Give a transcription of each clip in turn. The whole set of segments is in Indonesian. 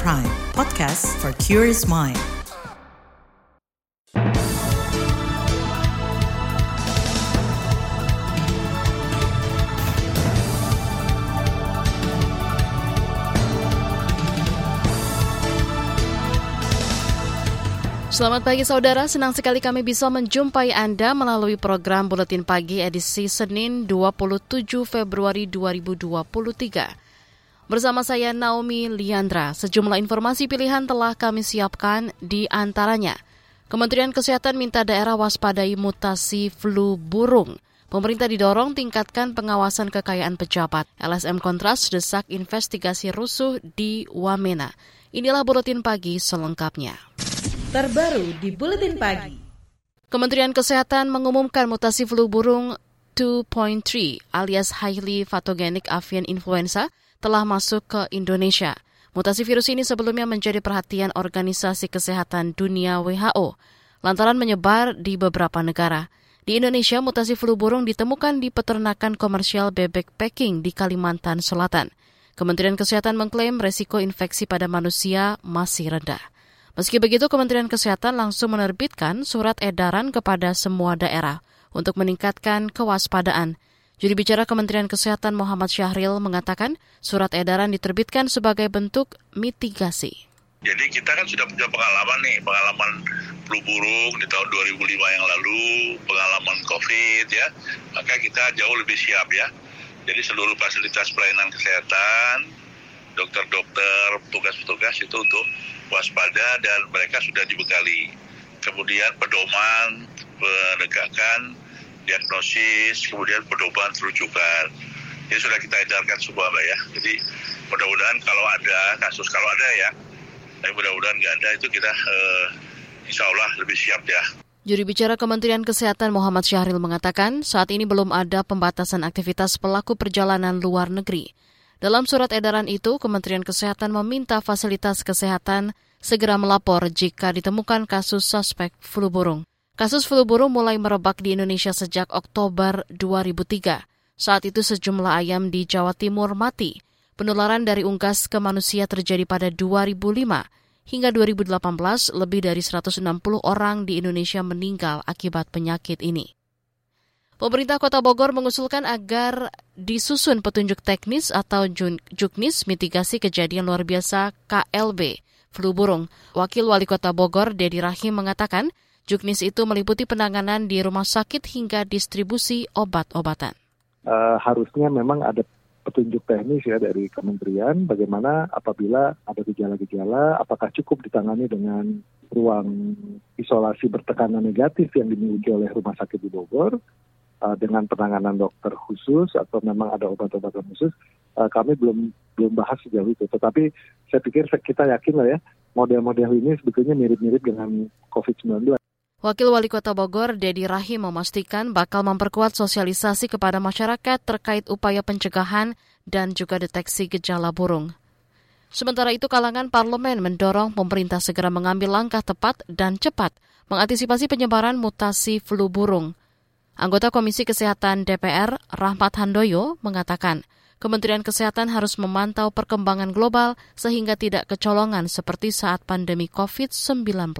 Prime, podcast for curious mind. Selamat pagi saudara, senang sekali kami bisa menjumpai Anda melalui program Buletin Pagi edisi Senin 27 Februari 2023. Bersama saya Naomi Liandra, sejumlah informasi pilihan telah kami siapkan di antaranya. Kementerian Kesehatan minta daerah waspadai mutasi flu burung. Pemerintah didorong tingkatkan pengawasan kekayaan pejabat. LSM Kontras desak investigasi rusuh di Wamena. Inilah Buletin Pagi selengkapnya terbaru di Buletin Pagi. Kementerian Kesehatan mengumumkan mutasi flu burung 2.3 alias highly pathogenic avian influenza telah masuk ke Indonesia. Mutasi virus ini sebelumnya menjadi perhatian Organisasi Kesehatan Dunia WHO lantaran menyebar di beberapa negara. Di Indonesia, mutasi flu burung ditemukan di peternakan komersial bebek packing di Kalimantan Selatan. Kementerian Kesehatan mengklaim resiko infeksi pada manusia masih rendah. Meski begitu, Kementerian Kesehatan langsung menerbitkan surat edaran kepada semua daerah untuk meningkatkan kewaspadaan. Juru bicara Kementerian Kesehatan Muhammad Syahril mengatakan surat edaran diterbitkan sebagai bentuk mitigasi. Jadi kita kan sudah punya pengalaman nih, pengalaman flu burung di tahun 2005 yang lalu, pengalaman COVID ya, maka kita jauh lebih siap ya. Jadi seluruh fasilitas pelayanan kesehatan, dokter-dokter, petugas-petugas itu untuk waspada dan mereka sudah dibekali. Kemudian pedoman, penegakan, diagnosis, kemudian pedoman terujukan. Ini sudah kita edarkan semua Mbak ya. Jadi mudah-mudahan kalau ada kasus, kalau ada ya, tapi mudah-mudahan nggak ada itu kita eh, insya Allah lebih siap ya. Juri bicara Kementerian Kesehatan Muhammad Syahril mengatakan saat ini belum ada pembatasan aktivitas pelaku perjalanan luar negeri. Dalam surat edaran itu, Kementerian Kesehatan meminta fasilitas kesehatan segera melapor jika ditemukan kasus suspek flu burung. Kasus flu burung mulai merebak di Indonesia sejak Oktober 2003. Saat itu sejumlah ayam di Jawa Timur mati. Penularan dari unggas ke manusia terjadi pada 2005. Hingga 2018, lebih dari 160 orang di Indonesia meninggal akibat penyakit ini. Pemerintah Kota Bogor mengusulkan agar disusun petunjuk teknis atau juknis mitigasi kejadian luar biasa KLB, flu burung. Wakil Wali Kota Bogor, Dedi Rahim, mengatakan juknis itu meliputi penanganan di rumah sakit hingga distribusi obat-obatan. Uh, harusnya memang ada petunjuk teknis ya dari kementerian bagaimana apabila ada gejala-gejala apakah cukup ditangani dengan ruang isolasi bertekanan negatif yang dimiliki oleh rumah sakit di Bogor uh, dengan penanganan dokter khusus atau memang ada obat-obatan khusus, uh, kami belum belum bahas sejauh itu. Tetapi saya pikir kita yakin lah ya model-model ini sebetulnya mirip-mirip dengan COVID-19. Wakil Wali Kota Bogor, Dedi Rahim, memastikan bakal memperkuat sosialisasi kepada masyarakat terkait upaya pencegahan dan juga deteksi gejala burung. Sementara itu, kalangan parlemen mendorong pemerintah segera mengambil langkah tepat dan cepat mengantisipasi penyebaran mutasi flu burung. Anggota Komisi Kesehatan DPR, Rahmat Handoyo, mengatakan Kementerian Kesehatan harus memantau perkembangan global sehingga tidak kecolongan seperti saat pandemi COVID-19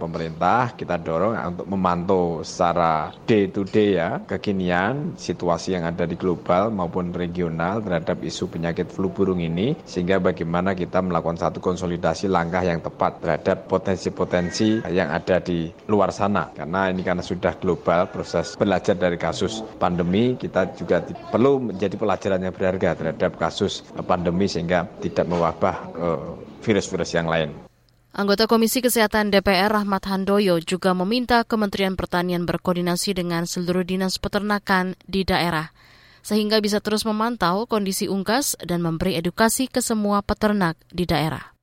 pemerintah kita dorong untuk memantau secara day to day ya kekinian situasi yang ada di global maupun regional terhadap isu penyakit flu burung ini sehingga bagaimana kita melakukan satu konsolidasi langkah yang tepat terhadap potensi-potensi yang ada di luar sana karena ini karena sudah global proses belajar dari kasus pandemi kita juga perlu menjadi pelajaran yang berharga terhadap kasus pandemi sehingga tidak mewabah eh, virus-virus yang lain. Anggota Komisi Kesehatan DPR Rahmat Handoyo juga meminta Kementerian Pertanian berkoordinasi dengan seluruh dinas peternakan di daerah, sehingga bisa terus memantau kondisi unggas dan memberi edukasi ke semua peternak di daerah.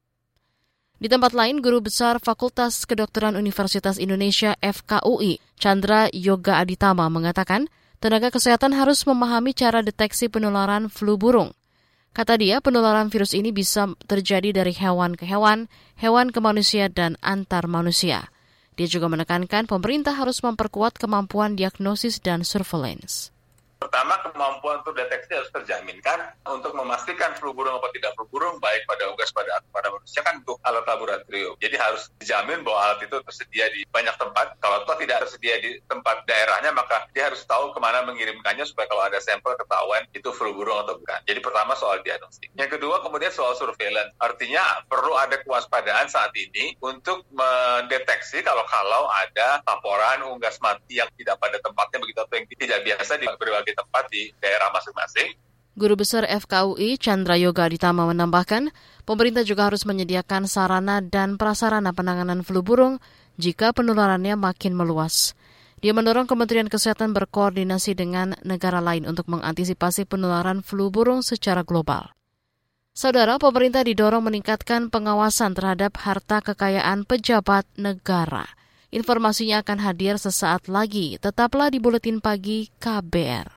Di tempat lain, Guru Besar Fakultas Kedokteran Universitas Indonesia FKUI, Chandra Yoga Aditama mengatakan, tenaga kesehatan harus memahami cara deteksi penularan flu burung – Kata dia, penularan virus ini bisa terjadi dari hewan ke hewan, hewan ke manusia, dan antar manusia. Dia juga menekankan pemerintah harus memperkuat kemampuan diagnosis dan surveillance. Pertama, kemampuan untuk deteksi harus terjaminkan untuk memastikan flu burung atau tidak flu burung, baik pada unggas pada pada manusia kan untuk alat laboratorium. Jadi harus dijamin bahwa alat itu tersedia di banyak tempat. Kalau toh tidak tersedia di tempat daerahnya, maka dia harus tahu ke mana mengirimkannya supaya kalau ada sampel ketahuan itu flu burung atau bukan. Jadi pertama soal diagnostik. Yang kedua kemudian soal surveillance. Artinya perlu ada kewaspadaan saat ini untuk mendeteksi kalau-kalau ada laporan unggas mati yang tidak pada tempatnya begitu atau yang tidak biasa di berbagai berbagai tempat di daerah masing-masing. Guru Besar FKUI Chandra Yoga Ditama menambahkan, pemerintah juga harus menyediakan sarana dan prasarana penanganan flu burung jika penularannya makin meluas. Dia mendorong Kementerian Kesehatan berkoordinasi dengan negara lain untuk mengantisipasi penularan flu burung secara global. Saudara, pemerintah didorong meningkatkan pengawasan terhadap harta kekayaan pejabat negara. Informasinya akan hadir sesaat lagi. Tetaplah di Buletin Pagi KBR.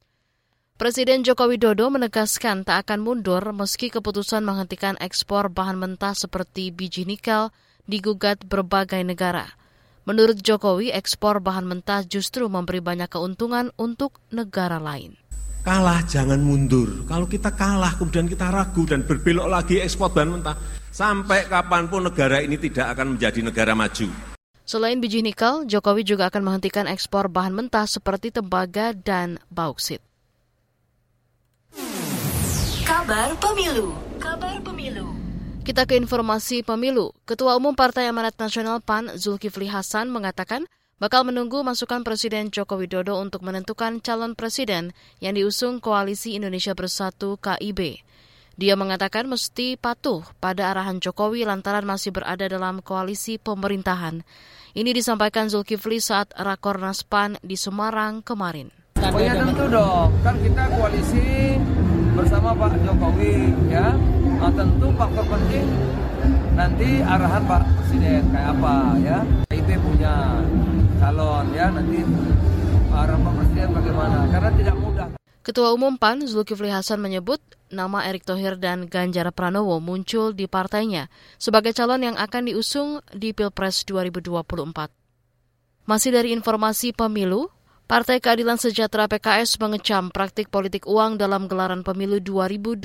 Presiden Joko Widodo menegaskan tak akan mundur meski keputusan menghentikan ekspor bahan mentah seperti biji nikel digugat berbagai negara. Menurut Jokowi, ekspor bahan mentah justru memberi banyak keuntungan untuk negara lain. Kalah jangan mundur. Kalau kita kalah kemudian kita ragu dan berbelok lagi ekspor bahan mentah, sampai kapan pun negara ini tidak akan menjadi negara maju. Selain biji nikel, Jokowi juga akan menghentikan ekspor bahan mentah seperti tembaga dan bauksit. Kabar Pemilu. Kabar Pemilu. Kita ke informasi pemilu. Ketua Umum Partai Amanat Nasional PAN Zulkifli Hasan mengatakan bakal menunggu masukan Presiden Joko Widodo untuk menentukan calon presiden yang diusung Koalisi Indonesia Bersatu KIB. Dia mengatakan mesti patuh pada arahan Jokowi lantaran masih berada dalam koalisi pemerintahan. Ini disampaikan Zulkifli saat Rakornas PAN di Semarang kemarin. Oh ya tentu dong, kan kita koalisi bersama Pak Jokowi ya. Nah, tentu faktor penting nanti arahan Pak Presiden kayak apa ya. IP punya calon ya nanti arahan Pak Presiden bagaimana karena tidak mudah. Ketua Umum PAN Zulkifli Hasan menyebut nama Erick Thohir dan Ganjar Pranowo muncul di partainya sebagai calon yang akan diusung di Pilpres 2024. Masih dari informasi pemilu, Partai Keadilan Sejahtera PKS mengecam praktik politik uang dalam gelaran pemilu 2024.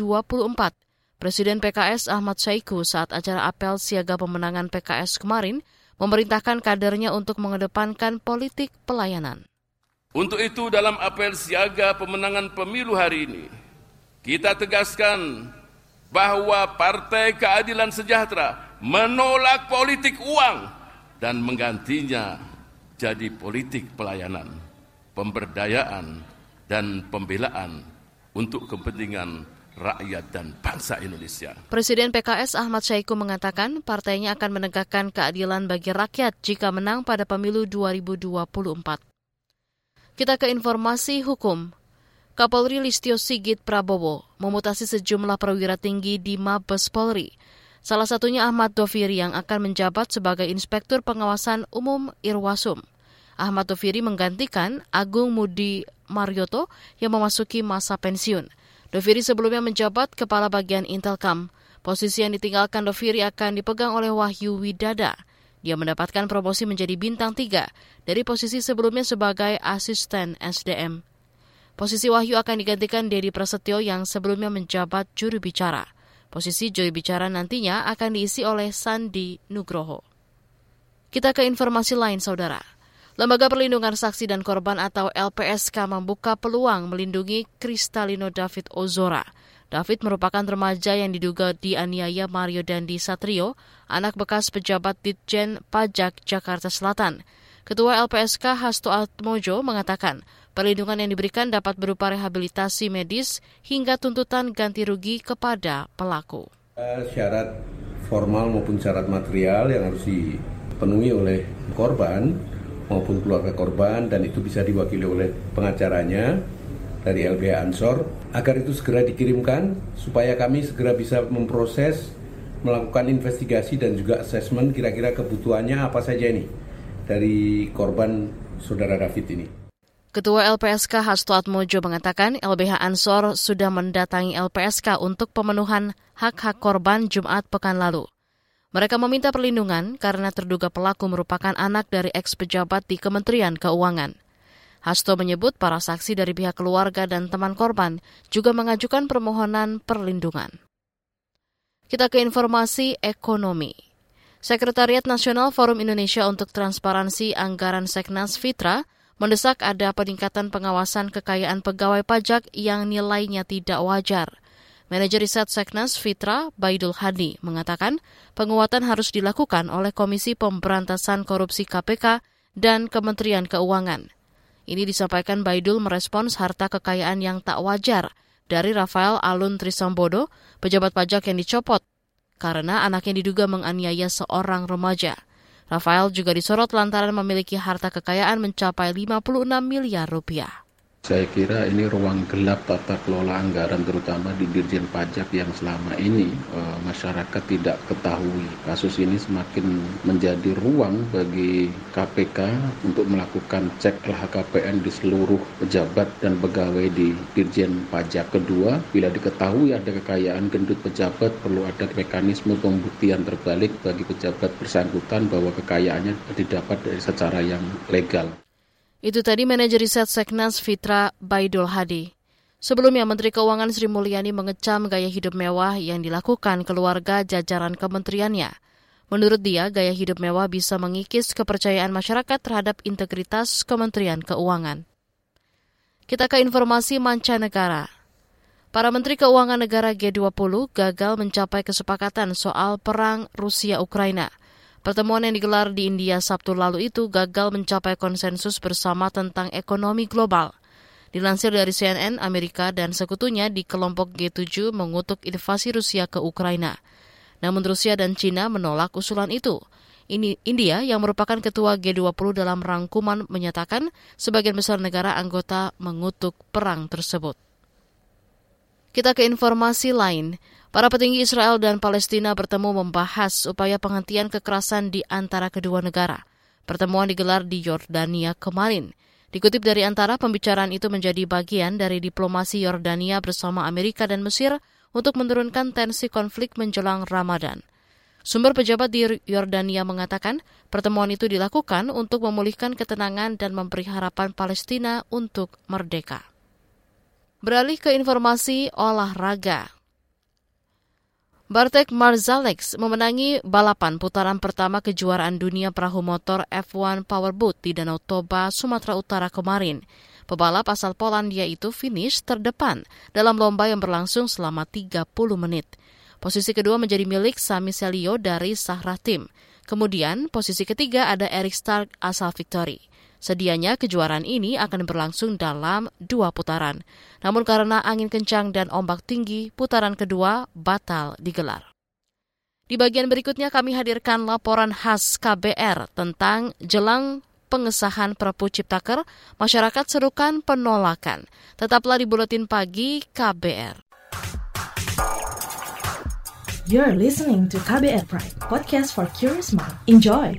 Presiden PKS Ahmad Saiku saat acara apel siaga pemenangan PKS kemarin memerintahkan kadernya untuk mengedepankan politik pelayanan. Untuk itu dalam apel siaga pemenangan pemilu hari ini, kita tegaskan bahwa Partai Keadilan Sejahtera menolak politik uang dan menggantinya jadi politik pelayanan pemberdayaan, dan pembelaan untuk kepentingan rakyat dan bangsa Indonesia. Presiden PKS Ahmad Syaiqo mengatakan partainya akan menegakkan keadilan bagi rakyat jika menang pada pemilu 2024. Kita ke informasi hukum. Kapolri Listio Sigit Prabowo memutasi sejumlah perwira tinggi di Mabes Polri. Salah satunya Ahmad Doviri yang akan menjabat sebagai Inspektur Pengawasan Umum Irwasum. Ahmad Doviri menggantikan Agung Mudi Marioto yang memasuki masa pensiun. Doviri sebelumnya menjabat Kepala Bagian Intelkam. Posisi yang ditinggalkan Doviri akan dipegang oleh Wahyu Widada. Dia mendapatkan promosi menjadi bintang tiga dari posisi sebelumnya sebagai asisten SDM. Posisi Wahyu akan digantikan Dedi Prasetyo yang sebelumnya menjabat juru bicara. Posisi juru bicara nantinya akan diisi oleh Sandi Nugroho. Kita ke informasi lain, saudara. Lembaga Perlindungan Saksi dan Korban atau LPSK membuka peluang melindungi Kristalino David Ozora. David merupakan remaja yang diduga dianiaya Mario Dandi Satrio, anak bekas pejabat Ditjen Pajak Jakarta Selatan. Ketua LPSK Hasto Atmojo mengatakan, perlindungan yang diberikan dapat berupa rehabilitasi medis hingga tuntutan ganti rugi kepada pelaku. Syarat formal maupun syarat material yang harus dipenuhi oleh korban maupun keluarga korban dan itu bisa diwakili oleh pengacaranya dari LBH Ansor agar itu segera dikirimkan supaya kami segera bisa memproses, melakukan investigasi dan juga asesmen kira-kira kebutuhannya apa saja ini dari korban saudara David ini. Ketua LPSK Hasto Atmojo mengatakan LBH Ansor sudah mendatangi LPSK untuk pemenuhan hak-hak korban Jumat pekan lalu. Mereka meminta perlindungan karena terduga pelaku merupakan anak dari eks pejabat di Kementerian Keuangan. Hasto menyebut para saksi dari pihak keluarga dan teman korban juga mengajukan permohonan perlindungan. Kita ke informasi ekonomi. Sekretariat Nasional Forum Indonesia untuk Transparansi Anggaran Seknas Fitra mendesak ada peningkatan pengawasan kekayaan pegawai pajak yang nilainya tidak wajar. Manajer Riset Seknas Fitra Baidul Hadi mengatakan penguatan harus dilakukan oleh Komisi Pemberantasan Korupsi KPK dan Kementerian Keuangan. Ini disampaikan Baidul merespons harta kekayaan yang tak wajar dari Rafael Alun Trisambodo, pejabat pajak yang dicopot karena anaknya diduga menganiaya seorang remaja. Rafael juga disorot lantaran memiliki harta kekayaan mencapai 56 miliar rupiah. Saya kira ini ruang gelap tata kelola anggaran terutama di Dirjen Pajak yang selama ini e, masyarakat tidak ketahui. Kasus ini semakin menjadi ruang bagi KPK untuk melakukan cek LHKPN di seluruh pejabat dan pegawai di Dirjen Pajak. Kedua, bila diketahui ada kekayaan gendut pejabat perlu ada mekanisme pembuktian terbalik bagi pejabat bersangkutan bahwa kekayaannya didapat dari secara yang legal. Itu tadi manajer riset Seknas Fitra Baidul Hadi. Sebelumnya, Menteri Keuangan Sri Mulyani mengecam gaya hidup mewah yang dilakukan keluarga jajaran kementeriannya. Menurut dia, gaya hidup mewah bisa mengikis kepercayaan masyarakat terhadap integritas Kementerian Keuangan. Kita ke informasi mancanegara. Para Menteri Keuangan negara G20 gagal mencapai kesepakatan soal perang Rusia-Ukraina – Pertemuan yang digelar di India Sabtu lalu itu gagal mencapai konsensus bersama tentang ekonomi global. Dilansir dari CNN, Amerika dan sekutunya di kelompok G7 mengutuk invasi Rusia ke Ukraina. Namun Rusia dan China menolak usulan itu. Ini India yang merupakan ketua G20 dalam rangkuman menyatakan sebagian besar negara anggota mengutuk perang tersebut. Kita ke informasi lain. Para petinggi Israel dan Palestina bertemu membahas upaya penghentian kekerasan di antara kedua negara. Pertemuan digelar di Yordania kemarin. Dikutip dari antara pembicaraan itu menjadi bagian dari diplomasi Yordania bersama Amerika dan Mesir untuk menurunkan tensi konflik menjelang Ramadan. Sumber pejabat di Yordania mengatakan pertemuan itu dilakukan untuk memulihkan ketenangan dan memberi harapan Palestina untuk merdeka. Beralih ke informasi olahraga. Bartek Marzalex memenangi balapan putaran pertama kejuaraan dunia perahu motor F1 Powerboat di Danau Toba, Sumatera Utara kemarin. Pebalap asal Polandia itu finish terdepan dalam lomba yang berlangsung selama 30 menit. Posisi kedua menjadi milik Sami Selio dari Sahra Team. Kemudian posisi ketiga ada Eric Stark asal Victory. Sedianya kejuaraan ini akan berlangsung dalam dua putaran. Namun karena angin kencang dan ombak tinggi, putaran kedua batal digelar. Di bagian berikutnya kami hadirkan laporan khas KBR tentang jelang pengesahan Perpu Ciptaker, masyarakat serukan penolakan. Tetaplah di Buletin Pagi KBR. You're listening to KBR Pride, podcast for curious mind. Enjoy!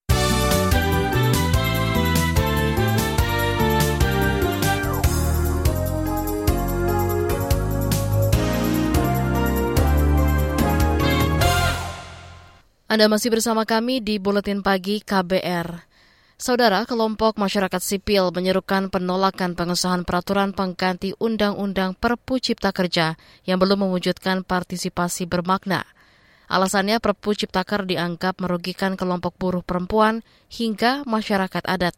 Anda masih bersama kami di Buletin Pagi KBR. Saudara, kelompok masyarakat sipil menyerukan penolakan pengesahan peraturan pengganti Undang-Undang Perpu Cipta Kerja yang belum mewujudkan partisipasi bermakna. Alasannya Perpu Ciptaker dianggap merugikan kelompok buruh perempuan hingga masyarakat adat.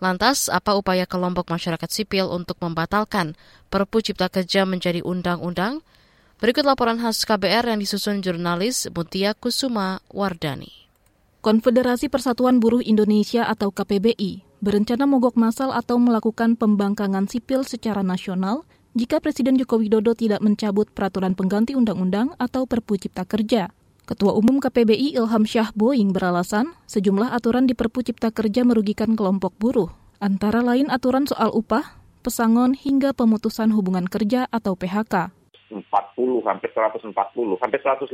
Lantas, apa upaya kelompok masyarakat sipil untuk membatalkan Perpu Cipta Kerja menjadi undang-undang? Berikut laporan khas KBR yang disusun jurnalis Mutia Kusuma Wardani. Konfederasi Persatuan Buruh Indonesia atau KPBI berencana mogok massal atau melakukan pembangkangan sipil secara nasional jika Presiden Joko Widodo tidak mencabut peraturan pengganti undang-undang atau Perpu Cipta Kerja. Ketua Umum KPBI Ilham Syah Boeing beralasan sejumlah aturan di Perpu Cipta Kerja merugikan kelompok buruh, antara lain aturan soal upah, pesangon hingga pemutusan hubungan kerja atau PHK. 40 hampir 140 hampir 150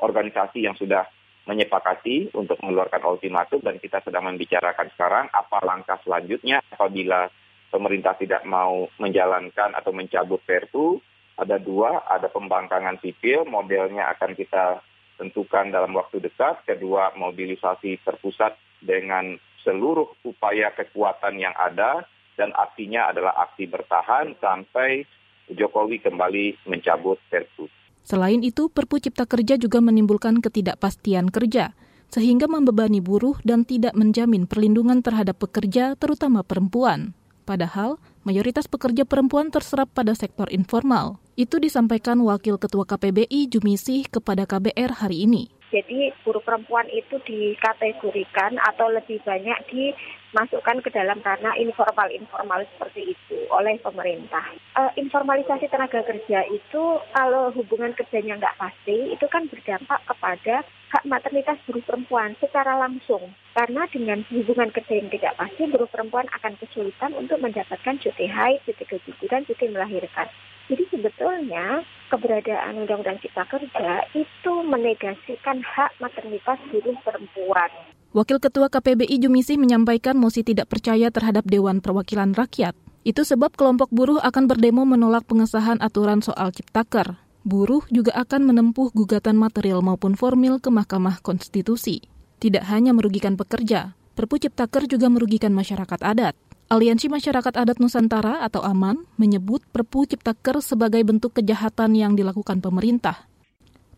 organisasi yang sudah menyepakati untuk mengeluarkan ultimatum dan kita sedang membicarakan sekarang apa langkah selanjutnya apabila pemerintah tidak mau menjalankan atau mencabut Perpu. Ada dua ada pembangkangan sipil modelnya akan kita tentukan dalam waktu dekat. Kedua mobilisasi terpusat dengan seluruh upaya kekuatan yang ada dan aksinya adalah aksi bertahan sampai Jokowi kembali mencabut Perpu. Selain itu, Perpu Cipta Kerja juga menimbulkan ketidakpastian kerja, sehingga membebani buruh dan tidak menjamin perlindungan terhadap pekerja, terutama perempuan. Padahal, mayoritas pekerja perempuan terserap pada sektor informal. Itu disampaikan Wakil Ketua KPBI Jumisih kepada KBR hari ini. Jadi buruh perempuan itu dikategorikan atau lebih banyak dimasukkan ke dalam ranah informal-informal seperti itu oleh pemerintah. E, informalisasi tenaga kerja itu kalau hubungan kerjanya nggak pasti itu kan berdampak kepada hak maternitas buruh perempuan secara langsung. Karena dengan hubungan kerja yang tidak pasti, buruh perempuan akan kesulitan untuk mendapatkan cuti haid, cuti keguguran, cuti melahirkan. Jadi sebetulnya keberadaan Undang-Undang Cipta Kerja itu menegasikan hak maternitas buruh perempuan. Wakil Ketua KPBI Jumisi menyampaikan mosi tidak percaya terhadap Dewan Perwakilan Rakyat. Itu sebab kelompok buruh akan berdemo menolak pengesahan aturan soal Ciptaker. Buruh juga akan menempuh gugatan material maupun formil ke Mahkamah Konstitusi. Tidak hanya merugikan pekerja, Perpu Ciptaker juga merugikan masyarakat adat. Aliansi Masyarakat Adat Nusantara atau AMAN menyebut Perpu Ciptaker sebagai bentuk kejahatan yang dilakukan pemerintah.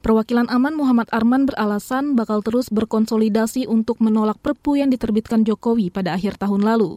Perwakilan AMAN Muhammad Arman beralasan bakal terus berkonsolidasi untuk menolak Perpu yang diterbitkan Jokowi pada akhir tahun lalu.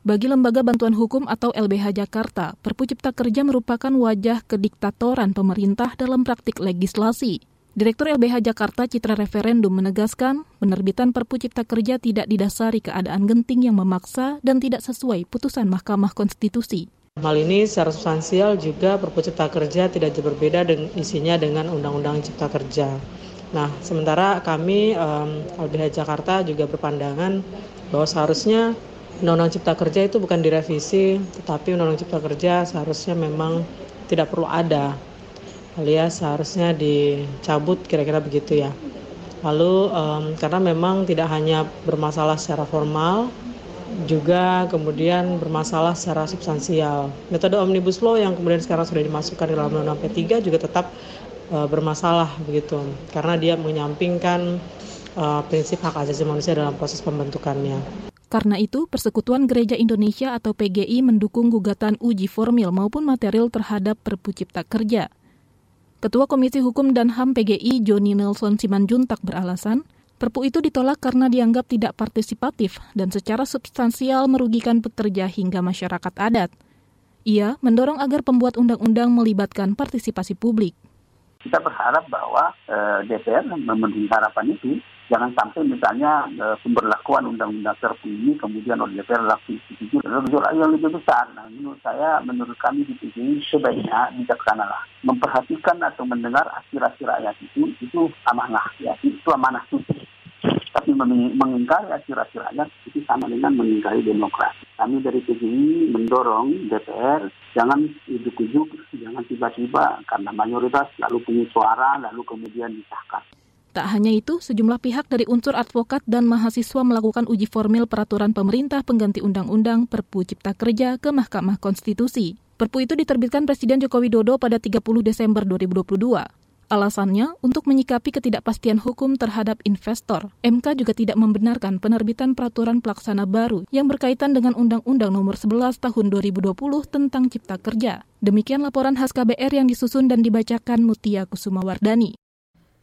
Bagi Lembaga Bantuan Hukum atau LBH Jakarta, Perpu Cipta Kerja merupakan wajah kediktatoran pemerintah dalam praktik legislasi. Direktur LBH Jakarta Citra Referendum menegaskan, penerbitan Perpu Cipta Kerja tidak didasari keadaan genting yang memaksa dan tidak sesuai putusan Mahkamah Konstitusi. Hal ini secara substansial juga Perpu Cipta Kerja tidak jauh berbeda dengan isinya dengan Undang-Undang Cipta Kerja. Nah, sementara kami um, LBH Jakarta juga berpandangan bahwa seharusnya Undang-Undang Cipta Kerja itu bukan direvisi, tetapi Undang-Undang Cipta Kerja seharusnya memang tidak perlu ada, alias seharusnya dicabut kira-kira begitu ya. Lalu um, karena memang tidak hanya bermasalah secara formal, juga kemudian bermasalah secara substansial. Metode omnibus law yang kemudian sekarang sudah dimasukkan di dalam Undang-Undang P3 juga tetap uh, bermasalah begitu, karena dia menyampingkan uh, prinsip hak asasi manusia dalam proses pembentukannya. Karena itu, Persekutuan Gereja Indonesia atau PGI mendukung gugatan uji formil maupun material terhadap Perpu Cipta Kerja. Ketua Komisi Hukum dan HAM PGI Joni Nelson Simanjuntak beralasan, Perpu itu ditolak karena dianggap tidak partisipatif dan secara substansial merugikan pekerja hingga masyarakat adat. Ia mendorong agar pembuat undang-undang melibatkan partisipasi publik. Kita berharap bahwa eh, DPR memenuhi harapan itu jangan sampai misalnya e, pemberlakuan undang-undang Perpu ini kemudian oleh DPR langsung setuju gejolak yang lebih besar. Nah, menurut saya, menurut kami di PGI sebaiknya bijaksanalah memperhatikan atau mendengar aspirasi rakyat itu itu amanah ya itu amanah itu. Tapi mengingkari aspirasi rakyat itu sama dengan mengingkari demokrasi. Kami dari PGI mendorong DPR jangan ujuk-ujuk, jangan tiba-tiba karena mayoritas lalu punya suara lalu kemudian disahkan. Tak hanya itu, sejumlah pihak dari unsur advokat dan mahasiswa melakukan uji formil peraturan pemerintah pengganti undang-undang Perpu Cipta Kerja ke Mahkamah Konstitusi. Perpu itu diterbitkan Presiden Joko Widodo pada 30 Desember 2022. Alasannya, untuk menyikapi ketidakpastian hukum terhadap investor, MK juga tidak membenarkan penerbitan peraturan pelaksana baru yang berkaitan dengan Undang-Undang Nomor 11 Tahun 2020 tentang Cipta Kerja. Demikian laporan khas KBR yang disusun dan dibacakan Mutia Kusuma Wardani.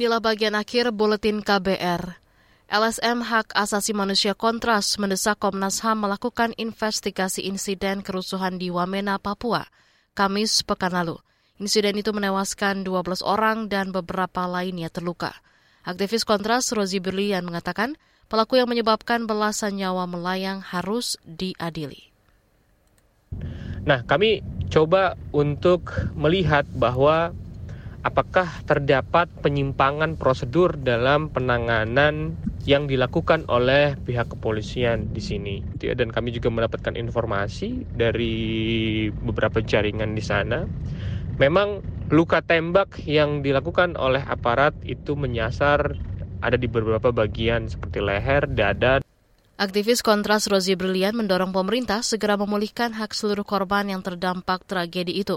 Inilah bagian akhir buletin KBR. LSM Hak Asasi Manusia Kontras mendesak Komnas HAM melakukan investigasi insiden kerusuhan di Wamena, Papua, Kamis pekan lalu. Insiden itu menewaskan 12 orang dan beberapa lainnya terluka. Aktivis Kontras Rozi Berlian mengatakan pelaku yang menyebabkan belasan nyawa melayang harus diadili. Nah, kami coba untuk melihat bahwa apakah terdapat penyimpangan prosedur dalam penanganan yang dilakukan oleh pihak kepolisian di sini. Dan kami juga mendapatkan informasi dari beberapa jaringan di sana. Memang luka tembak yang dilakukan oleh aparat itu menyasar ada di beberapa bagian seperti leher, dada. Aktivis Kontras Rozi Brilian mendorong pemerintah segera memulihkan hak seluruh korban yang terdampak tragedi itu.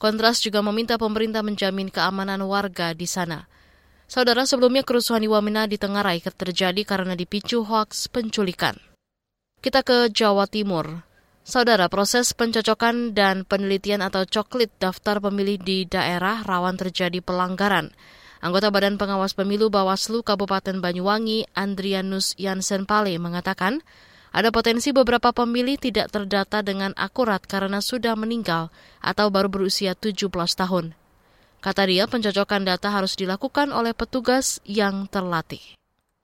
Kontras juga meminta pemerintah menjamin keamanan warga di sana. Saudara, sebelumnya kerusuhan di Wamena di Tengarai terjadi karena dipicu hoaks penculikan. Kita ke Jawa Timur. Saudara, proses pencocokan dan penelitian atau coklit daftar pemilih di daerah rawan terjadi pelanggaran. Anggota Badan Pengawas Pemilu Bawaslu Kabupaten Banyuwangi, Andrianus Yansen Pale, mengatakan ada potensi beberapa pemilih tidak terdata dengan akurat karena sudah meninggal atau baru berusia 17 tahun. Kata dia, pencocokan data harus dilakukan oleh petugas yang terlatih.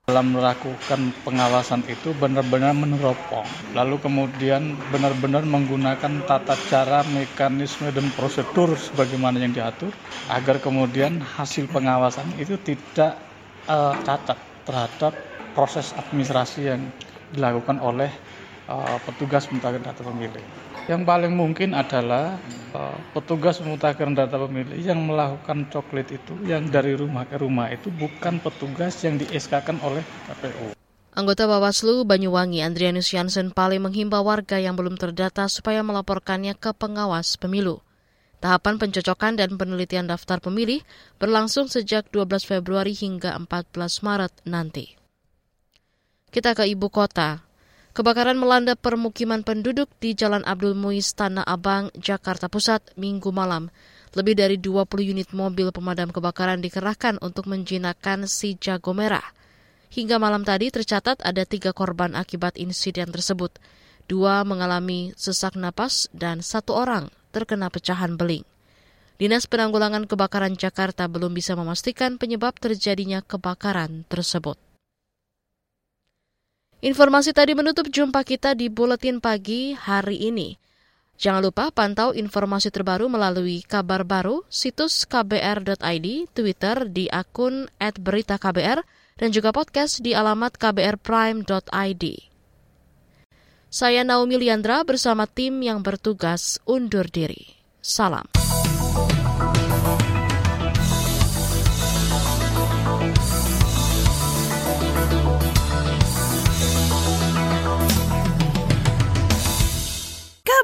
Dalam melakukan pengawasan itu benar-benar meneropong, lalu kemudian benar-benar menggunakan tata cara, mekanisme, dan prosedur sebagaimana yang diatur, agar kemudian hasil pengawasan itu tidak uh, cacat terhadap proses administrasi yang dilakukan oleh uh, petugas pemutakhiran data pemilih. Yang paling mungkin adalah uh, petugas pemutakhiran data pemilih yang melakukan coklit itu yang dari rumah ke rumah itu bukan petugas yang di oleh KPU. Anggota Bawaslu Banyuwangi Andrianus Jansen paling menghimbau warga yang belum terdata supaya melaporkannya ke pengawas pemilu. Tahapan pencocokan dan penelitian daftar pemilih berlangsung sejak 12 Februari hingga 14 Maret nanti. Kita ke ibu kota. Kebakaran melanda permukiman penduduk di Jalan Abdul Muiz Tanah Abang, Jakarta Pusat, minggu malam. Lebih dari 20 unit mobil pemadam kebakaran dikerahkan untuk menjinakkan si jago merah. Hingga malam tadi tercatat ada tiga korban akibat insiden tersebut. Dua mengalami sesak napas dan satu orang terkena pecahan beling. Dinas Penanggulangan Kebakaran Jakarta belum bisa memastikan penyebab terjadinya kebakaran tersebut. Informasi tadi menutup jumpa kita di Buletin Pagi hari ini. Jangan lupa pantau informasi terbaru melalui kabar baru, situs kbr.id, Twitter di akun @beritaKBR, dan juga podcast di alamat kbrprime.id. Saya Naomi Liandra bersama tim yang bertugas undur diri. Salam.